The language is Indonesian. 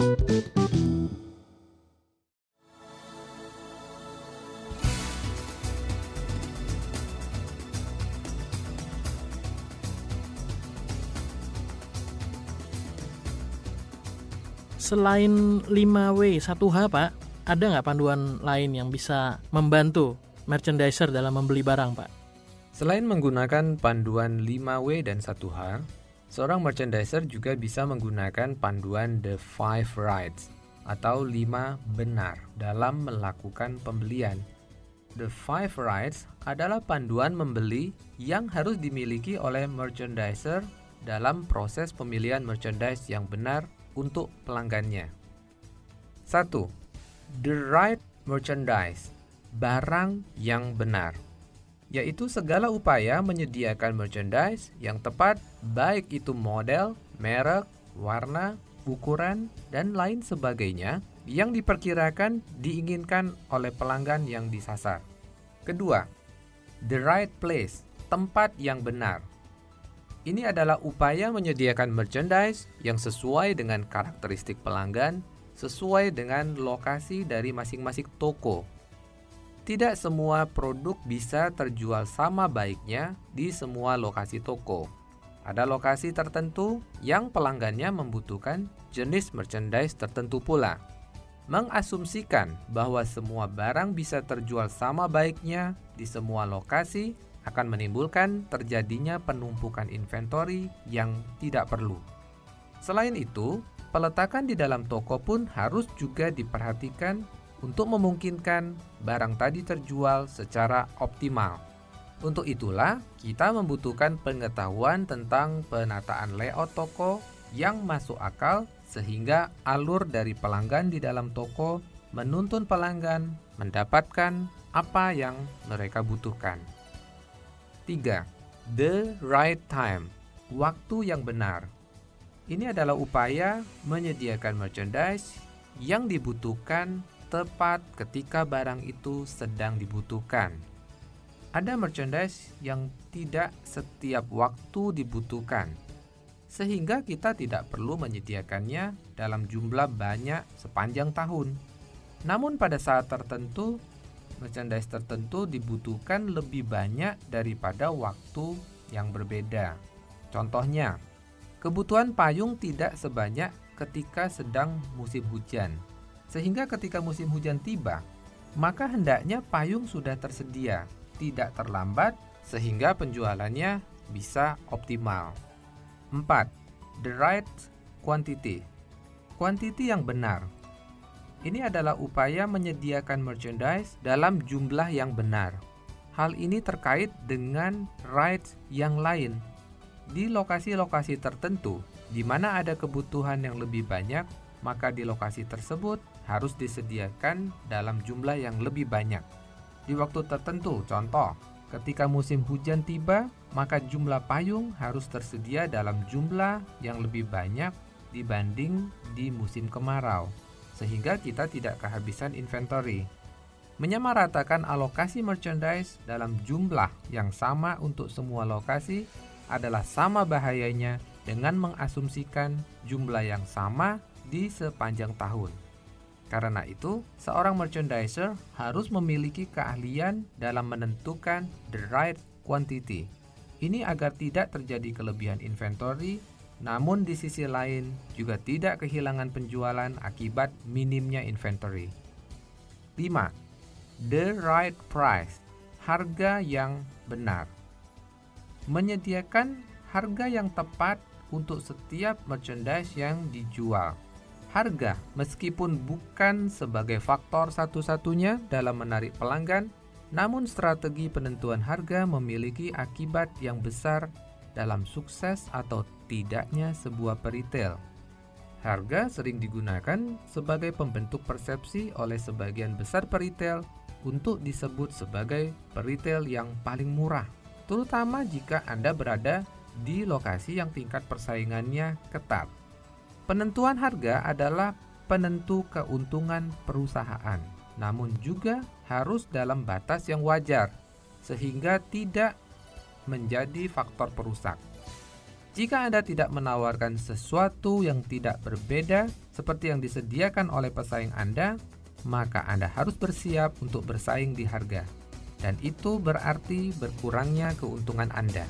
Selain 5W 1H Pak, ada nggak panduan lain yang bisa membantu merchandiser dalam membeli barang Pak? Selain menggunakan panduan 5W dan 1H, seorang merchandiser juga bisa menggunakan panduan The Five Rights atau 5 benar dalam melakukan pembelian. The Five Rights adalah panduan membeli yang harus dimiliki oleh merchandiser dalam proses pemilihan merchandise yang benar untuk pelanggannya. 1. The right merchandise, barang yang benar, yaitu segala upaya menyediakan merchandise yang tepat baik itu model, merek, warna, ukuran, dan lain sebagainya yang diperkirakan diinginkan oleh pelanggan yang disasar. Kedua, the right place, tempat yang benar. Ini adalah upaya menyediakan merchandise yang sesuai dengan karakteristik pelanggan, sesuai dengan lokasi dari masing-masing toko. Tidak semua produk bisa terjual sama baiknya di semua lokasi toko. Ada lokasi tertentu yang pelanggannya membutuhkan jenis merchandise tertentu pula. Mengasumsikan bahwa semua barang bisa terjual sama baiknya di semua lokasi akan menimbulkan terjadinya penumpukan inventory yang tidak perlu. Selain itu, peletakan di dalam toko pun harus juga diperhatikan untuk memungkinkan barang tadi terjual secara optimal. Untuk itulah, kita membutuhkan pengetahuan tentang penataan layout toko yang masuk akal sehingga alur dari pelanggan di dalam toko menuntun pelanggan mendapatkan apa yang mereka butuhkan. 3. The right time, waktu yang benar. Ini adalah upaya menyediakan merchandise yang dibutuhkan tepat ketika barang itu sedang dibutuhkan. Ada merchandise yang tidak setiap waktu dibutuhkan, sehingga kita tidak perlu menyediakannya dalam jumlah banyak sepanjang tahun. Namun, pada saat tertentu, merchandise tertentu dibutuhkan lebih banyak daripada waktu yang berbeda. Contohnya, kebutuhan payung tidak sebanyak ketika sedang musim hujan. Sehingga ketika musim hujan tiba, maka hendaknya payung sudah tersedia, tidak terlambat sehingga penjualannya bisa optimal. 4. The right quantity. Quantity yang benar ini adalah upaya menyediakan merchandise dalam jumlah yang benar. Hal ini terkait dengan rights yang lain. Di lokasi-lokasi tertentu, di mana ada kebutuhan yang lebih banyak, maka di lokasi tersebut harus disediakan dalam jumlah yang lebih banyak. Di waktu tertentu, contoh, ketika musim hujan tiba, maka jumlah payung harus tersedia dalam jumlah yang lebih banyak dibanding di musim kemarau sehingga kita tidak kehabisan inventory. Menyamaratakan alokasi merchandise dalam jumlah yang sama untuk semua lokasi adalah sama bahayanya dengan mengasumsikan jumlah yang sama di sepanjang tahun. Karena itu, seorang merchandiser harus memiliki keahlian dalam menentukan the right quantity. Ini agar tidak terjadi kelebihan inventory namun di sisi lain juga tidak kehilangan penjualan akibat minimnya inventory. 5. The right price, harga yang benar. Menyediakan harga yang tepat untuk setiap merchandise yang dijual. Harga, meskipun bukan sebagai faktor satu-satunya dalam menarik pelanggan, namun strategi penentuan harga memiliki akibat yang besar dalam sukses atau tidaknya sebuah peritel. Harga sering digunakan sebagai pembentuk persepsi oleh sebagian besar peritel untuk disebut sebagai peritel yang paling murah, terutama jika Anda berada di lokasi yang tingkat persaingannya ketat. Penentuan harga adalah penentu keuntungan perusahaan, namun juga harus dalam batas yang wajar, sehingga tidak menjadi faktor perusak. Jika Anda tidak menawarkan sesuatu yang tidak berbeda seperti yang disediakan oleh pesaing Anda, maka Anda harus bersiap untuk bersaing di harga. Dan itu berarti berkurangnya keuntungan Anda.